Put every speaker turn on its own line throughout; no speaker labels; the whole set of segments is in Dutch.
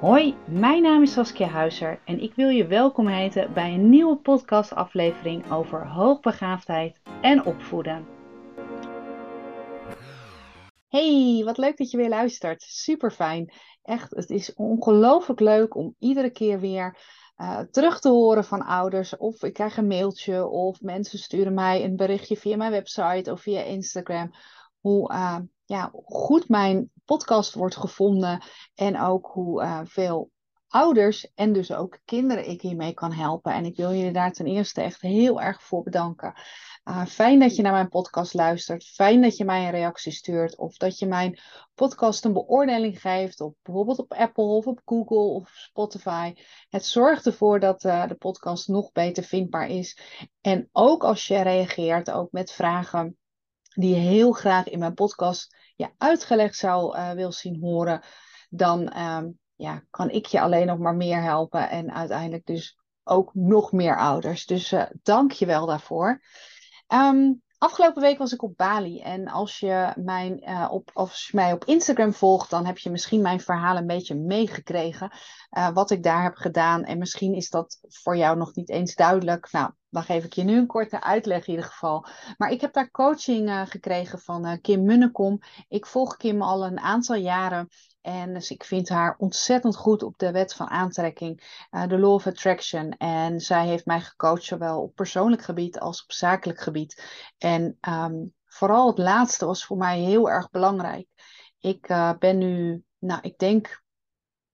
Hoi, mijn naam is Saskia Huizer en ik wil je welkom heten bij een nieuwe podcastaflevering over hoogbegaafdheid en opvoeden. Hey, wat leuk dat je weer luistert. Super fijn. Echt, het is ongelooflijk leuk om iedere keer weer uh, terug te horen van ouders. Of ik krijg een mailtje of mensen sturen mij een berichtje via mijn website of via Instagram. Hoe uh, ja, goed mijn podcast wordt gevonden en ook hoe uh, veel ouders en dus ook kinderen ik hiermee kan helpen. En ik wil je daar ten eerste echt heel erg voor bedanken. Uh, fijn dat je naar mijn podcast luistert. Fijn dat je mij een reactie stuurt. Of dat je mijn podcast een beoordeling geeft. Op, bijvoorbeeld op Apple of op Google of Spotify. Het zorgt ervoor dat uh, de podcast nog beter vindbaar is. En ook als je reageert, ook met vragen die heel graag in mijn podcast ja, uitgelegd zou uh, wil zien horen. Dan um, ja, kan ik je alleen nog maar meer helpen. En uiteindelijk dus ook nog meer ouders. Dus uh, dank je wel daarvoor. Um, afgelopen week was ik op Bali. En als je, mijn, uh, op, als je mij op Instagram volgt, dan heb je misschien mijn verhaal een beetje meegekregen. Wat ik daar heb gedaan. En misschien is dat voor jou nog niet eens duidelijk. Nou, dan geef ik je nu een korte uitleg in ieder geval. Maar ik heb daar coaching uh, gekregen van Kim Munnekom. Ik volg Kim al een aantal jaren. En dus ik vind haar ontzettend goed op de wet van aantrekking, uh, de law of attraction. En zij heeft mij gecoacht, zowel op persoonlijk gebied als op zakelijk gebied. En um, vooral het laatste was voor mij heel erg belangrijk. Ik ben nu, nou, ik denk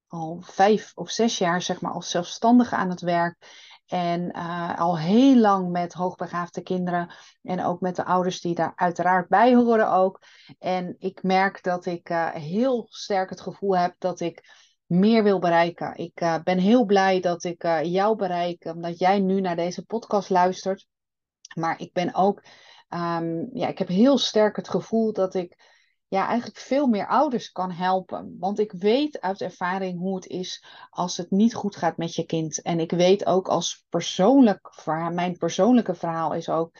al vijf of zes jaar, zeg maar, als zelfstandige aan het werk. En uh, al heel lang met hoogbegaafde kinderen. En ook met de ouders die daar uiteraard bij horen ook. En ik merk dat ik uh, heel sterk het gevoel heb dat ik meer wil bereiken. Ik uh, ben heel blij dat ik jou bereik, omdat jij nu naar deze podcast luistert. Maar ik ben ook, um, ja, ik heb heel sterk het gevoel dat ik ja, eigenlijk veel meer ouders kan helpen. Want ik weet uit ervaring hoe het is als het niet goed gaat met je kind. En ik weet ook als persoonlijk verhaal, mijn persoonlijke verhaal is ook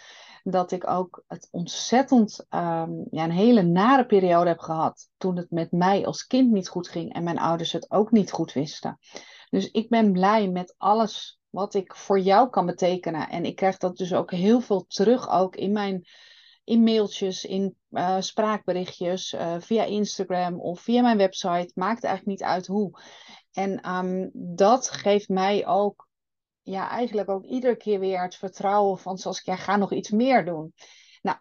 dat ik ook het ontzettend um, ja, een hele nare periode heb gehad. Toen het met mij als kind niet goed ging en mijn ouders het ook niet goed wisten. Dus ik ben blij met alles wat ik voor jou kan betekenen. En ik krijg dat dus ook heel veel terug ook in mijn in mailtjes, in uh, spraakberichtjes, uh, via Instagram of via mijn website. Maakt eigenlijk niet uit hoe. En um, dat geeft mij ook, ja, eigenlijk ook iedere keer weer het vertrouwen van, zoals ik, ja, ga nog iets meer doen. Nou,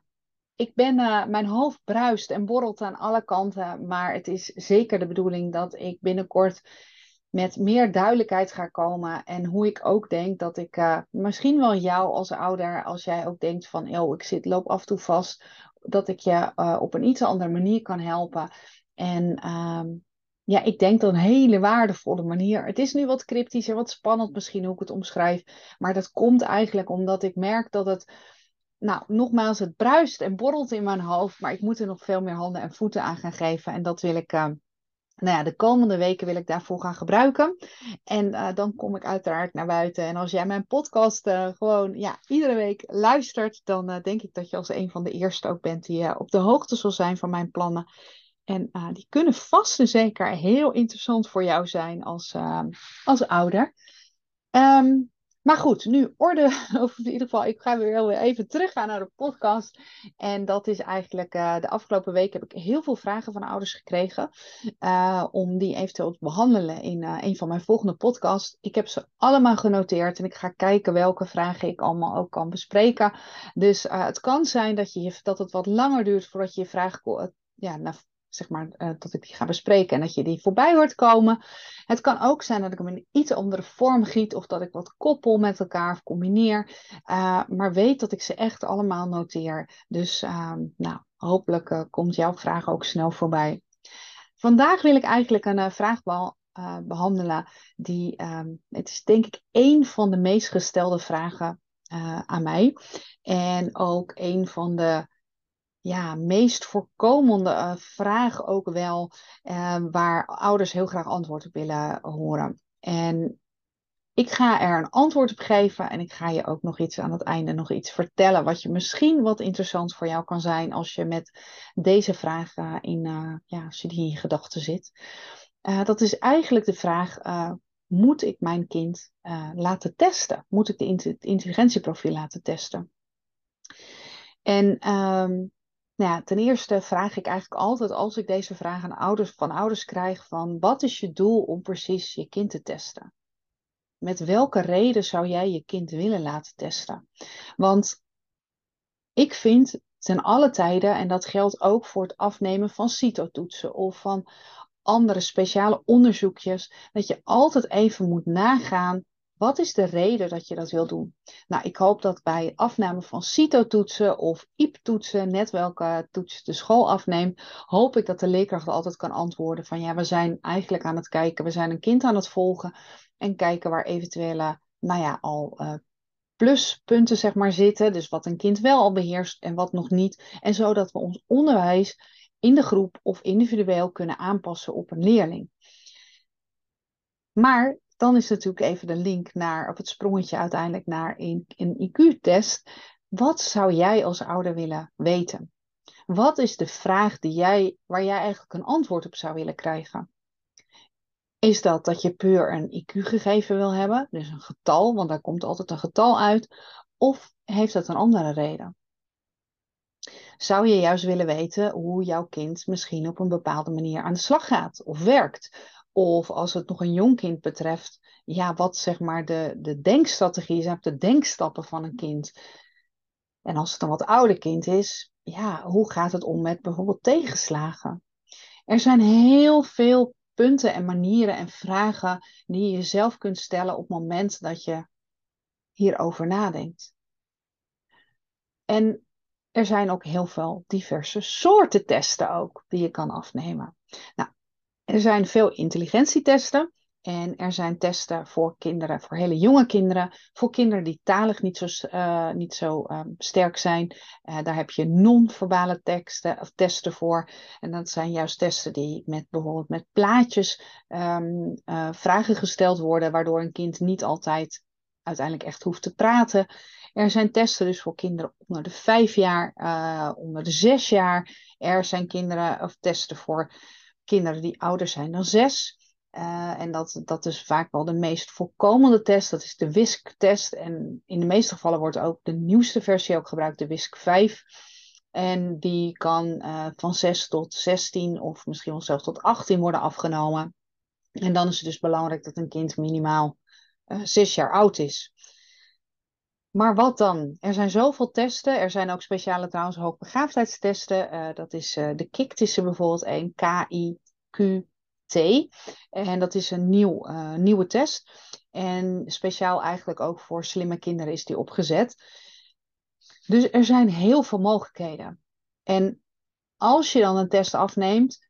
ik ben, uh, mijn hoofd bruist en borrelt aan alle kanten, maar het is zeker de bedoeling dat ik binnenkort met meer duidelijkheid ga komen. En hoe ik ook denk dat ik uh, misschien wel jou als ouder, als jij ook denkt van, oh, ik zit, loop af en toe vast, dat ik je uh, op een iets andere manier kan helpen. En um, ja, ik denk dat een hele waardevolle manier. Het is nu wat cryptisch en wat spannend misschien hoe ik het omschrijf. Maar dat komt eigenlijk omdat ik merk dat het, nou, nogmaals, het bruist en borrelt in mijn hoofd. Maar ik moet er nog veel meer handen en voeten aan gaan geven. En dat wil ik. Uh, nou ja, de komende weken wil ik daarvoor gaan gebruiken. En uh, dan kom ik uiteraard naar buiten. En als jij mijn podcast uh, gewoon ja, iedere week luistert, dan uh, denk ik dat je als een van de eerste ook bent die op de hoogte zal zijn van mijn plannen. En die kunnen vast en zeker heel interessant voor jou zijn als, als ouder. Um, maar goed, nu orde, of in ieder geval, ik ga weer even teruggaan naar de podcast. En dat is eigenlijk, uh, de afgelopen week heb ik heel veel vragen van ouders gekregen. Uh, om die eventueel te behandelen in uh, een van mijn volgende podcasts. Ik heb ze allemaal genoteerd en ik ga kijken welke vragen ik allemaal ook kan bespreken. Dus het kan zijn dat, je, dat het wat langer duurt voordat je je vragen ja, naar zeg maar, uh, dat ik die ga bespreken en dat je die voorbij hoort komen. Het kan ook zijn dat ik hem in iets andere vorm giet of dat ik wat koppel met elkaar of combineer. Uh, maar weet dat ik ze echt allemaal noteer. Dus uh, nou, hopelijk uh, komt jouw vraag ook snel voorbij. Vandaag wil ik eigenlijk een vraag behandelen die, um, het is denk ik één van de meest gestelde vragen aan mij. En ook een van de ja, meest voorkomende uh, vraag ook wel, uh, waar ouders heel graag antwoord op willen horen. En ik ga er een antwoord op geven en ik ga je ook nog iets aan het einde nog iets vertellen wat je misschien wat interessant voor jou kan zijn als je met deze vraag uh, in, ja, als je die in gedachten zit. Dat is eigenlijk de vraag: moet ik mijn kind laten testen? Moet ik de intelligentieprofiel laten testen? En um, nou ten eerste vraag ik eigenlijk altijd als ik deze vraag aan ouders, van ouders krijg van wat is je doel om precies je kind te testen? Met welke reden zou jij je kind willen laten testen? Want ik vind ten alle tijden, en dat geldt ook voor het afnemen van CITO-toetsen of van andere speciale onderzoekjes, dat je altijd even moet nagaan wat is de reden dat je dat wil doen? Nou, ik hoop dat bij afname van CITO-toetsen of IEP-toetsen, net welke toets de school afneemt, hoop ik dat de leerkracht altijd kan antwoorden van ja, we zijn eigenlijk aan het kijken, we zijn een kind aan het volgen en kijken waar eventuele, nou ja, al uh, pluspunten zeg maar zitten. Dus wat een kind wel al beheerst en wat nog niet. En zodat we ons onderwijs in de groep of individueel kunnen aanpassen op een leerling. Maar dan is natuurlijk even de link naar, of het sprongetje uiteindelijk naar een, een IQ-test. Wat zou jij als ouder willen weten? Wat is de vraag die jij, waar jij eigenlijk een antwoord op zou willen krijgen? Is dat dat je puur een IQ-gegeven wil hebben, dus een getal, want daar komt altijd een getal uit, of heeft dat een andere reden? Zou je juist willen weten hoe jouw kind misschien op een bepaalde manier aan de slag gaat of werkt? Of als het nog een jong kind betreft, ja, wat zeg maar de, de denkstrategie is, de denkstappen van een kind. En als het een wat ouder kind is, ja, hoe gaat het om met bijvoorbeeld tegenslagen? Er zijn heel veel punten en manieren en vragen die je jezelf kunt stellen op het moment dat je hierover nadenkt. En er zijn ook heel veel diverse soorten testen ook die je kan afnemen. Nou, er zijn veel intelligentietesten. En er zijn testen voor kinderen, voor hele jonge kinderen, voor kinderen die talig niet zo, uh, niet zo um, sterk zijn. Uh, daar heb je non-verbale of testen voor. En dat zijn juist testen die met bijvoorbeeld met plaatjes um, uh, vragen gesteld worden, waardoor een kind niet altijd uiteindelijk echt hoeft te praten. Er zijn testen dus voor kinderen onder de vijf jaar, onder de zes jaar. Er zijn kinderen of testen voor kinderen die ouder zijn dan zes. Uh, en dat, dat is vaak wel de meest voorkomende test. Dat is de WISC-test. En in de meeste gevallen wordt ook de nieuwste versie ook gebruikt, de WISC 5. En die kan uh, van 6 tot 16 of misschien wel zelfs tot 18 worden afgenomen. En dan is het dus belangrijk dat een kind minimaal eh, 6 jaar oud is. Maar wat dan? Er zijn zoveel testen. Er zijn ook speciale trouwens hoogbegaafdheidstesten. Uh, dat is uh, de KICT is bijvoorbeeld een. K-I-Q-T. En dat is een nieuw, uh, nieuwe test. En speciaal eigenlijk ook voor slimme kinderen is die opgezet. Dus er zijn heel veel mogelijkheden. En als je dan een test afneemt,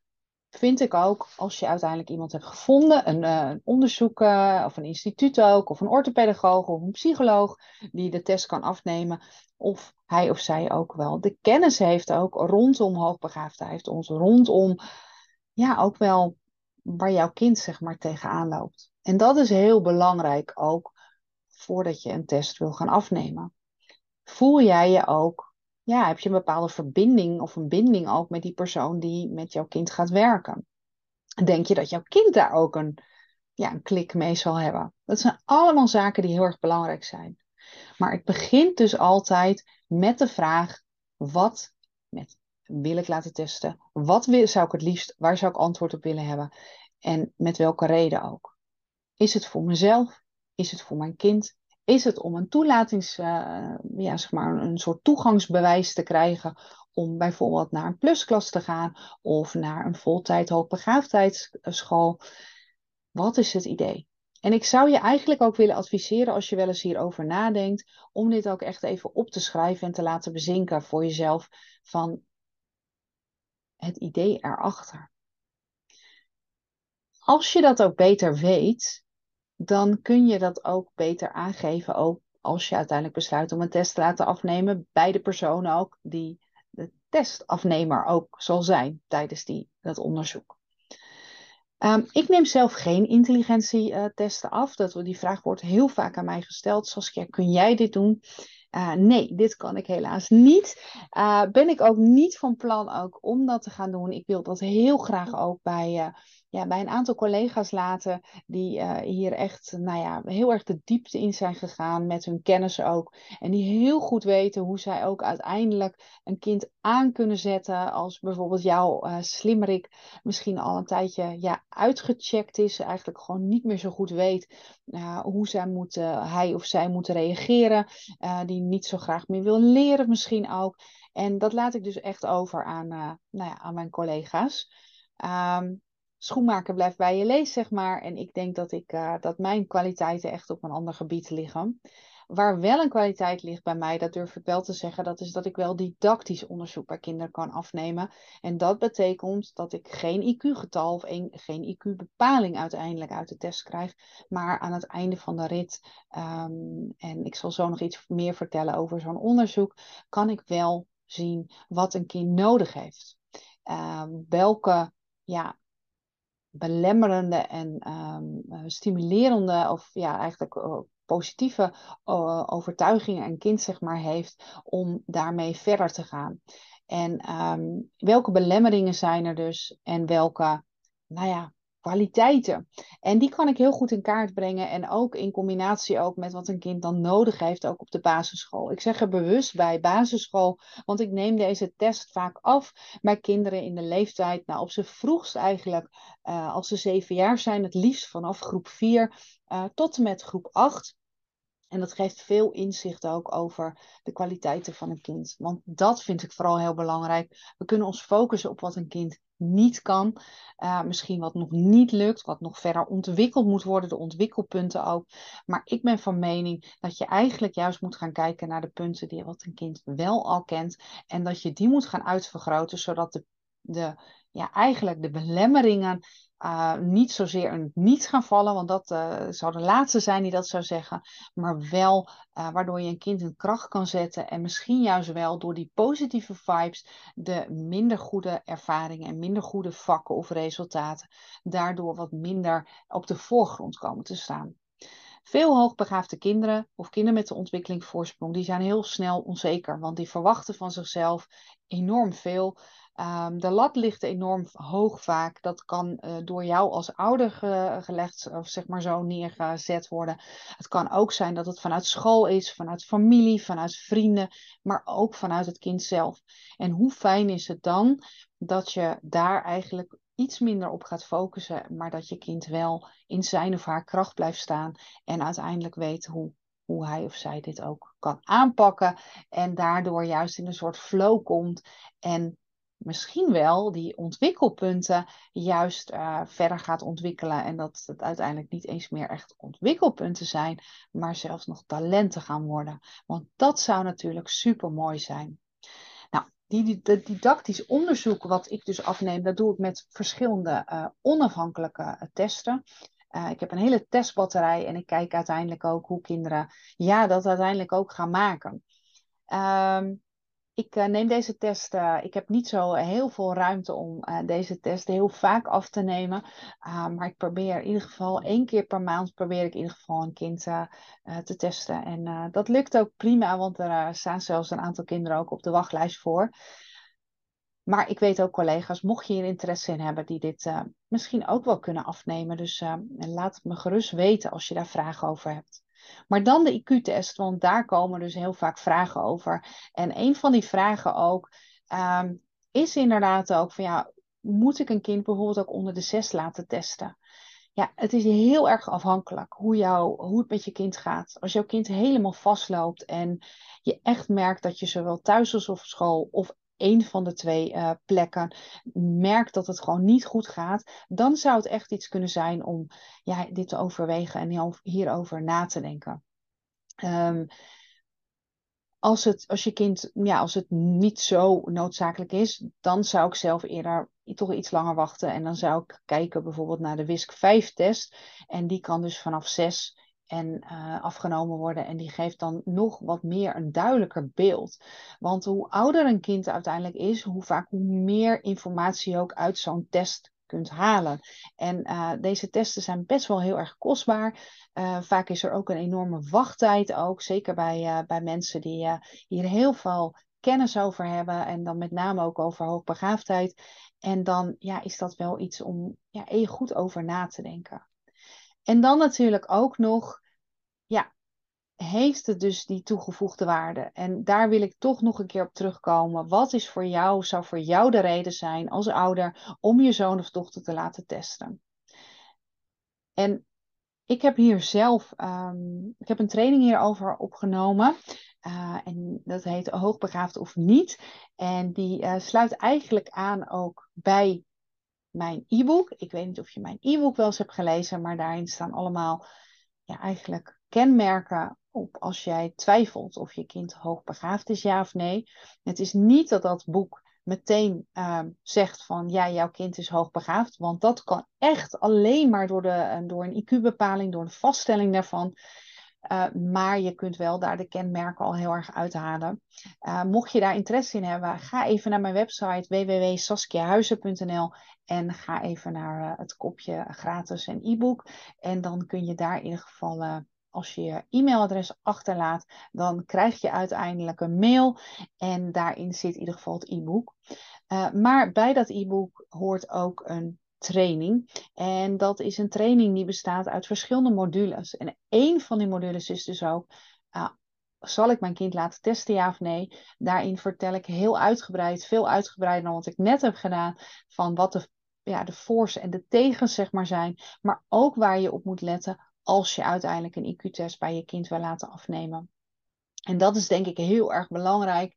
vind ik ook, als je uiteindelijk iemand hebt gevonden, een, uh, onderzoek uh, of een instituut ook, of een orthopedagoog of een psycholoog, die de test kan afnemen, of hij of zij ook wel de kennis heeft ook rondom hoogbegaafdheid, ons rondom, ja, ook wel waar jouw kind zeg maar tegenaan loopt. En dat is heel belangrijk ook voordat je een test wil gaan afnemen. Voel jij je ook ja, heb je een bepaalde verbinding of een binding ook met die persoon die met jouw kind gaat werken? Denk je dat jouw kind daar ook een, ja, een klik mee zal hebben? Dat zijn allemaal zaken die heel erg belangrijk zijn. Maar het begint dus altijd met de vraag: wat met, wil ik laten testen? Wat wil, zou ik het liefst, waar zou ik antwoord op willen hebben? En met welke reden ook? Is het voor mezelf? Is het voor mijn kind? Is het om een toelatings, uh, ja, zeg maar een soort toegangsbewijs te krijgen om bijvoorbeeld naar een plusklas te gaan of naar een voltijd hoogbegaafdheidsschool. Wat is het idee? En ik zou je eigenlijk ook willen adviseren als je wel eens hierover nadenkt, om dit ook echt even op te schrijven en te laten bezinken voor jezelf van het idee erachter. Als je dat ook beter weet, dan kun je dat ook beter aangeven, ook als je uiteindelijk besluit om een test te laten afnemen bij de persoon ook die de testafnemer ook zal zijn tijdens die, dat onderzoek. Um, ik neem zelf geen intelligentietesten af. Dat, die vraag wordt heel vaak aan mij gesteld. Saskia, kun jij dit doen? Uh, nee, dit kan ik helaas niet. Uh, ben ik ook niet van plan ook om dat te gaan doen. Ik wil dat heel graag ook bij ja, bij een aantal collega's laten die hier echt nou ja, heel erg de diepte in zijn gegaan met hun kennis ook. En die heel goed weten hoe zij ook uiteindelijk een kind aan kunnen zetten als bijvoorbeeld jouw slimmerik misschien al een tijdje ja, uitgecheckt is, eigenlijk gewoon niet meer zo goed weet hoe zij moet, hij of zij moet reageren, die niet zo graag meer wil leren misschien ook. En dat laat ik dus echt over aan, uh, nou ja, aan mijn collega's. Um, schoenmaker blijft bij je lees, zeg maar. En ik denk dat, ik, uh, dat mijn kwaliteiten echt op een ander gebied liggen. Waar wel een kwaliteit ligt bij mij, dat durf ik wel te zeggen, dat is dat ik wel didactisch onderzoek bij kinderen kan afnemen. En dat betekent dat ik geen IQ-getal of een, geen IQ-bepaling uiteindelijk uit de test krijg, maar aan het einde van de rit, um, en ik zal zo nog iets meer vertellen over zo'n onderzoek, kan ik wel zien wat een kind nodig heeft. Ehm, welke ja, belemmerende en ehm, eh, stimulerende of ja, eigenlijk uh, positieve uh, overtuigingen een kind zeg maar heeft om daarmee verder te gaan. En um, welke belemmeringen zijn er dus en welke, nou ja, kwaliteiten. En die kan ik heel goed in kaart brengen. En ook in combinatie ook met wat een kind dan nodig heeft, ook op de basisschool. Ik zeg er bewust bij basisschool, want ik neem deze test vaak af bij kinderen in de leeftijd, nou op z'n vroegst eigenlijk, uh, als ze zeven jaar zijn, het liefst vanaf groep vier uh, tot en met groep acht. En dat geeft veel inzicht ook over de kwaliteiten van een kind. Want dat vind ik vooral heel belangrijk. We kunnen ons focussen op wat een kind niet kan. Uh, misschien wat nog niet lukt, wat nog verder ontwikkeld moet worden, de ontwikkelpunten ook. Maar ik ben van mening dat je eigenlijk juist moet gaan kijken naar de punten die wat een kind wel al kent. En dat je die moet gaan uitvergroten, zodat de, de, ja, eigenlijk de belemmeringen uh, niet zozeer een niet gaan vallen, want dat uh, zou de laatste zijn die dat zou zeggen, maar wel uh, waardoor je een kind in kracht kan zetten en misschien juist wel door die positieve vibes de minder goede ervaringen en minder goede vakken of resultaten daardoor wat minder op de voorgrond komen te staan. Veel hoogbegaafde kinderen of kinderen met de ontwikkeling voorsprong, die zijn heel snel onzeker, want die verwachten van zichzelf enorm veel. Um, de lat ligt enorm hoog vaak. Dat kan uh, door jou als ouder ge gelegd of zeg maar zo neergezet worden. Het kan ook zijn dat het vanuit school is, vanuit familie, vanuit vrienden, maar ook vanuit het kind zelf. En hoe fijn is het dan dat je daar eigenlijk iets minder op gaat focussen, maar dat je kind wel in zijn of haar kracht blijft staan en uiteindelijk weet hoe hoe hij of zij dit ook kan aanpakken. En daardoor juist in een soort flow komt. En misschien wel die ontwikkelpunten juist uh, verder gaat ontwikkelen. En dat het uiteindelijk niet eens meer echt ontwikkelpunten zijn, maar zelfs nog talenten gaan worden. Want dat zou natuurlijk super mooi zijn. Nou, die, didactisch onderzoek wat ik dus afneem, dat doe ik met verschillende uh, onafhankelijke uh, testen. Ik heb een hele testbatterij en ik kijk uiteindelijk ook hoe kinderen ja, dat uiteindelijk ook gaan maken. Um, ik uh, neem deze test, uh, ik heb niet zo heel veel ruimte om deze test heel vaak af te nemen. maar ik probeer in ieder geval één keer per maand probeer ik in ieder geval een kind te testen. En dat lukt ook prima, want er staan zelfs een aantal kinderen ook op de wachtlijst voor. Maar ik weet ook collega's, mocht je hier interesse in hebben, die dit misschien ook wel kunnen afnemen. Dus laat het me gerust weten als je daar vragen over hebt. Maar dan de IQ-test, want daar komen dus heel vaak vragen over. En een van die vragen ook um, is inderdaad ook van ja, moet ik een kind bijvoorbeeld ook onder de zes laten testen? Ja, het is heel erg afhankelijk hoe, jou, hoe het met je kind gaat. Als jouw kind helemaal vastloopt en je echt merkt dat je zowel thuis als op school of een van de twee uh, plekken merkt dat het gewoon niet goed gaat, dan zou het echt iets kunnen zijn om ja, dit te overwegen en hierover na te denken. Um, als, het, als je kind, ja, als het niet zo noodzakelijk is, dan zou ik zelf eerder toch iets langer wachten. En dan zou ik kijken bijvoorbeeld naar de WISC 5-test. En die kan dus vanaf 6 en uh, afgenomen worden. En die geeft dan nog wat meer een duidelijker beeld. Want hoe ouder een kind uiteindelijk is, hoe vaak hoe meer informatie ook uit zo'n test kunt halen. En uh, deze testen zijn best wel heel erg kostbaar. Uh, vaak is er ook een enorme wachttijd ook, zeker bij, bij mensen die hier heel veel kennis over hebben. En dan met name ook over hoogbegaafdheid. En dan ja, is dat wel iets om ja, goed over na te denken. En dan natuurlijk ook nog, heeft het dus die toegevoegde waarde? En daar wil ik toch nog een keer op terugkomen. Wat is voor jou, zou voor jou de reden zijn als ouder om je zoon of dochter te laten testen? En ik heb hier zelf, um, ik heb een training hierover opgenomen. Uh, en dat heet Hoogbegaafd of niet. En die uh, sluit eigenlijk aan ook bij mijn e-book. Ik weet niet of je mijn e-book wel eens hebt gelezen, maar daarin staan allemaal ja, eigenlijk kenmerken op als jij twijfelt of je kind hoogbegaafd is, ja of nee. Het is niet dat dat boek meteen uh, zegt van ja, jouw kind is hoogbegaafd, want dat kan echt alleen maar door, de, door een IQ-bepaling, door een vaststelling daarvan. Uh, maar je kunt wel daar de kenmerken al heel erg uithalen. Uh, mocht je daar interesse in hebben, ga even naar mijn website www.saskiahuizen.nl en ga even naar het kopje gratis en e-book. En dan kun je daar in ieder geval als je je e-mailadres achterlaat, dan krijg je uiteindelijk een mail en daarin zit in ieder geval het e-book. Uh, maar bij dat e-book hoort ook een training. En dat is een training die bestaat uit verschillende modules. En één van die modules is dus ook. Uh, zal ik mijn kind laten testen, ja of nee? Daarin vertel ik heel uitgebreid, veel uitgebreider dan wat ik net heb gedaan, van wat de, ja, de voor's en de tegens zeg maar zijn, maar ook waar je op moet letten als je uiteindelijk een IQ-test bij je kind wil laten afnemen. En dat is denk ik heel erg belangrijk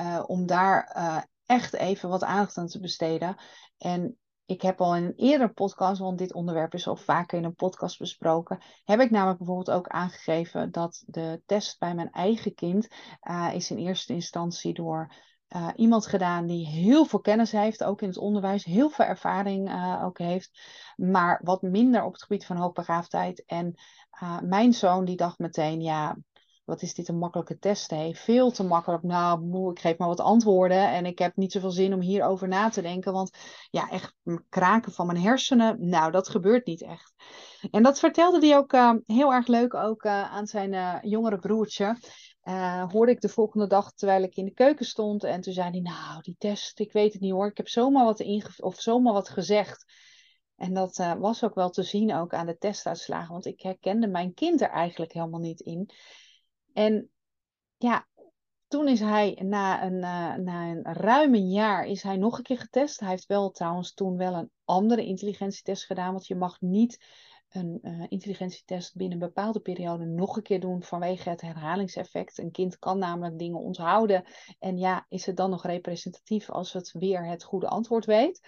uh, om daar uh, echt even wat aandacht aan te besteden. En ik heb al in een eerdere podcast, want dit onderwerp is al vaker in een podcast besproken, heb ik namelijk bijvoorbeeld ook aangegeven dat de test bij mijn eigen kind uh, is in eerste instantie door uh, iemand gedaan die heel veel kennis heeft, ook in het onderwijs, heel veel ervaring uh, ook heeft, maar wat minder op het gebied van hoogbegaafdheid. En uh, mijn zoon die dacht meteen, ja, wat is dit een makkelijke test? Hè? Veel te makkelijk. Nou, moe, ik geef maar wat antwoorden en ik heb niet zoveel zin om hierover na te denken, want ja, echt kraken van mijn hersenen, nou, dat gebeurt niet echt. En dat vertelde hij ook heel erg leuk ook aan zijn jongere broertje. Uh, hoorde ik de volgende dag terwijl ik in de keuken stond. En toen zei hij, nou, die test, ik weet het niet hoor. Ik heb zomaar wat, inge of zomaar wat gezegd. En dat uh, was ook wel te zien ook aan de testuitslagen. Want ik herkende mijn kind er eigenlijk helemaal niet in. En ja, toen is hij na een, uh, na een ruim een jaar is hij nog een keer getest. Hij heeft wel trouwens toen wel een andere intelligentietest gedaan. Want je mag niet een uh, intelligentietest binnen een bepaalde periode nog een keer doen vanwege het herhalingseffect. Een kind kan namelijk dingen onthouden. En ja, is het dan nog representatief als het weer het goede antwoord weet?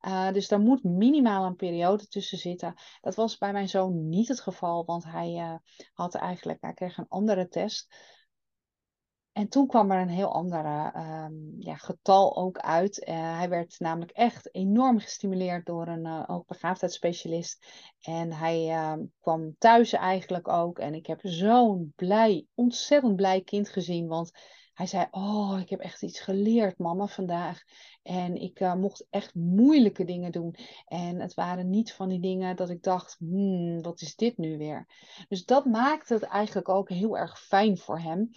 Uh, dus daar moet minimaal een periode tussen zitten. Dat was bij mijn zoon niet het geval, want hij uh, had eigenlijk, hij kreeg een andere test. En toen kwam er een heel ander um, ja, getal ook uit. Uh, hij werd namelijk echt enorm gestimuleerd door een uh, hoogbegaafdheidsspecialist. En hij uh, kwam thuis eigenlijk ook. En ik heb zo'n blij, ontzettend blij kind gezien. Want hij zei: Oh, ik heb echt iets geleerd, mama, vandaag. En ik uh, mocht echt moeilijke dingen doen. En het waren niet van die dingen dat ik dacht: hmm, wat is dit nu weer? Dus dat maakte het eigenlijk ook heel erg fijn voor hem.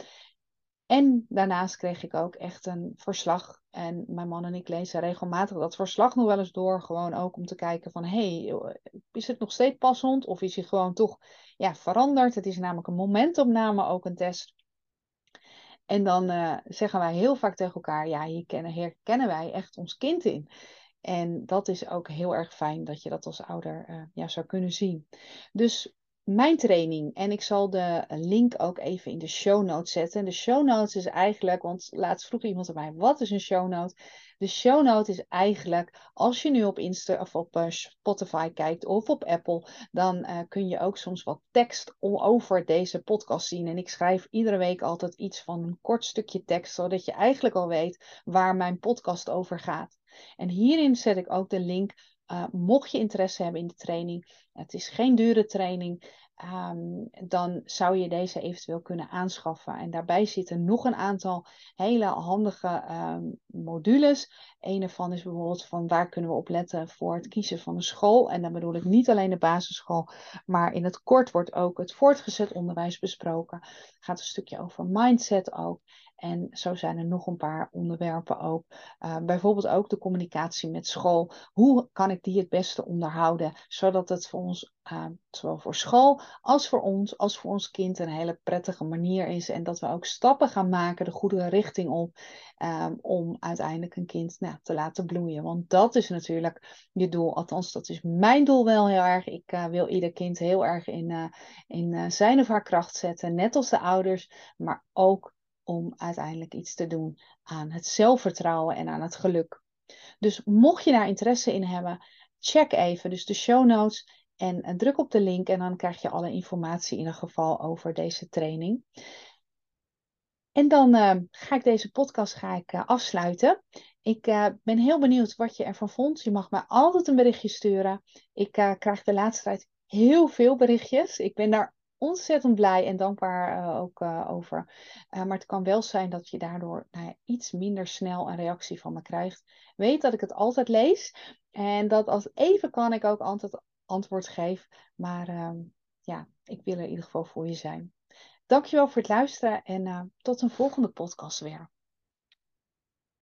En daarnaast kreeg ik ook echt een verslag. En mijn man en ik lezen regelmatig dat verslag nog wel eens door. Gewoon ook om te kijken van, hé, hey, is het nog steeds passend? Of is hij gewoon toch ja, veranderd? Het is namelijk een momentopname, ook een test. En dan uh, zeggen wij heel vaak tegen elkaar, ja, hier kennen, herkennen wij echt ons kind in. En dat is ook heel erg fijn dat je dat als ouder uh, ja, zou kunnen zien. Dus mijn training. En ik zal de link ook even in de show notes zetten. De show notes is eigenlijk, want laatst vroeg iemand aan mij, wat is een show note? De show note is eigenlijk, als je nu op Insta of op uh, Spotify kijkt of op Apple, dan uh, kun je ook soms wat tekst over deze podcast zien. En ik schrijf iedere week altijd iets van een kort stukje tekst, zodat je eigenlijk al weet waar mijn podcast over gaat. En hierin zet ik ook de link uh, mocht je interesse hebben in de training, het is geen dure training, um, dan zou je deze eventueel kunnen aanschaffen. En daarbij zitten nog een aantal hele handige um, modules. Een ervan is bijvoorbeeld van waar kunnen we op letten voor het kiezen van een school. En dan bedoel ik niet alleen de basisschool, maar in het kort wordt ook het voortgezet onderwijs besproken. Het gaat een stukje over mindset ook. En zo zijn er nog een paar onderwerpen ook. Uh, bijvoorbeeld ook de communicatie met school. Hoe kan ik die het beste onderhouden, zodat het voor ons, uh, zowel voor school als voor ons, als voor ons kind, een hele prettige manier is. En dat we ook stappen gaan maken de goede richting op, um, om uiteindelijk een kind nou, te laten bloeien. Want dat is natuurlijk je doel. Althans, dat is mijn doel wel heel erg. Ik uh, wil ieder kind heel erg in, in zijn of haar kracht zetten, net als de ouders, maar ook om uiteindelijk iets te doen aan het zelfvertrouwen en aan het geluk. Dus mocht je daar interesse in hebben, check even dus de show notes en druk op de link en dan krijg je alle informatie in ieder geval over deze training. En dan uh, ga ik deze podcast ga ik, uh, afsluiten. Ik ben heel benieuwd wat je ervan vond. Je mag mij altijd een berichtje sturen. Ik krijg de laatste tijd heel veel berichtjes. Ik ben daar ontzettend blij en dankbaar ook over. Maar het kan wel zijn dat je daardoor nou iets minder snel een reactie van me krijgt. Weet dat ik het altijd lees en dat als even kan ik ook altijd antwoord geef. Maar ehm, ja, ik wil er in ieder geval voor je zijn. Dankjewel voor het luisteren en tot een volgende podcast weer.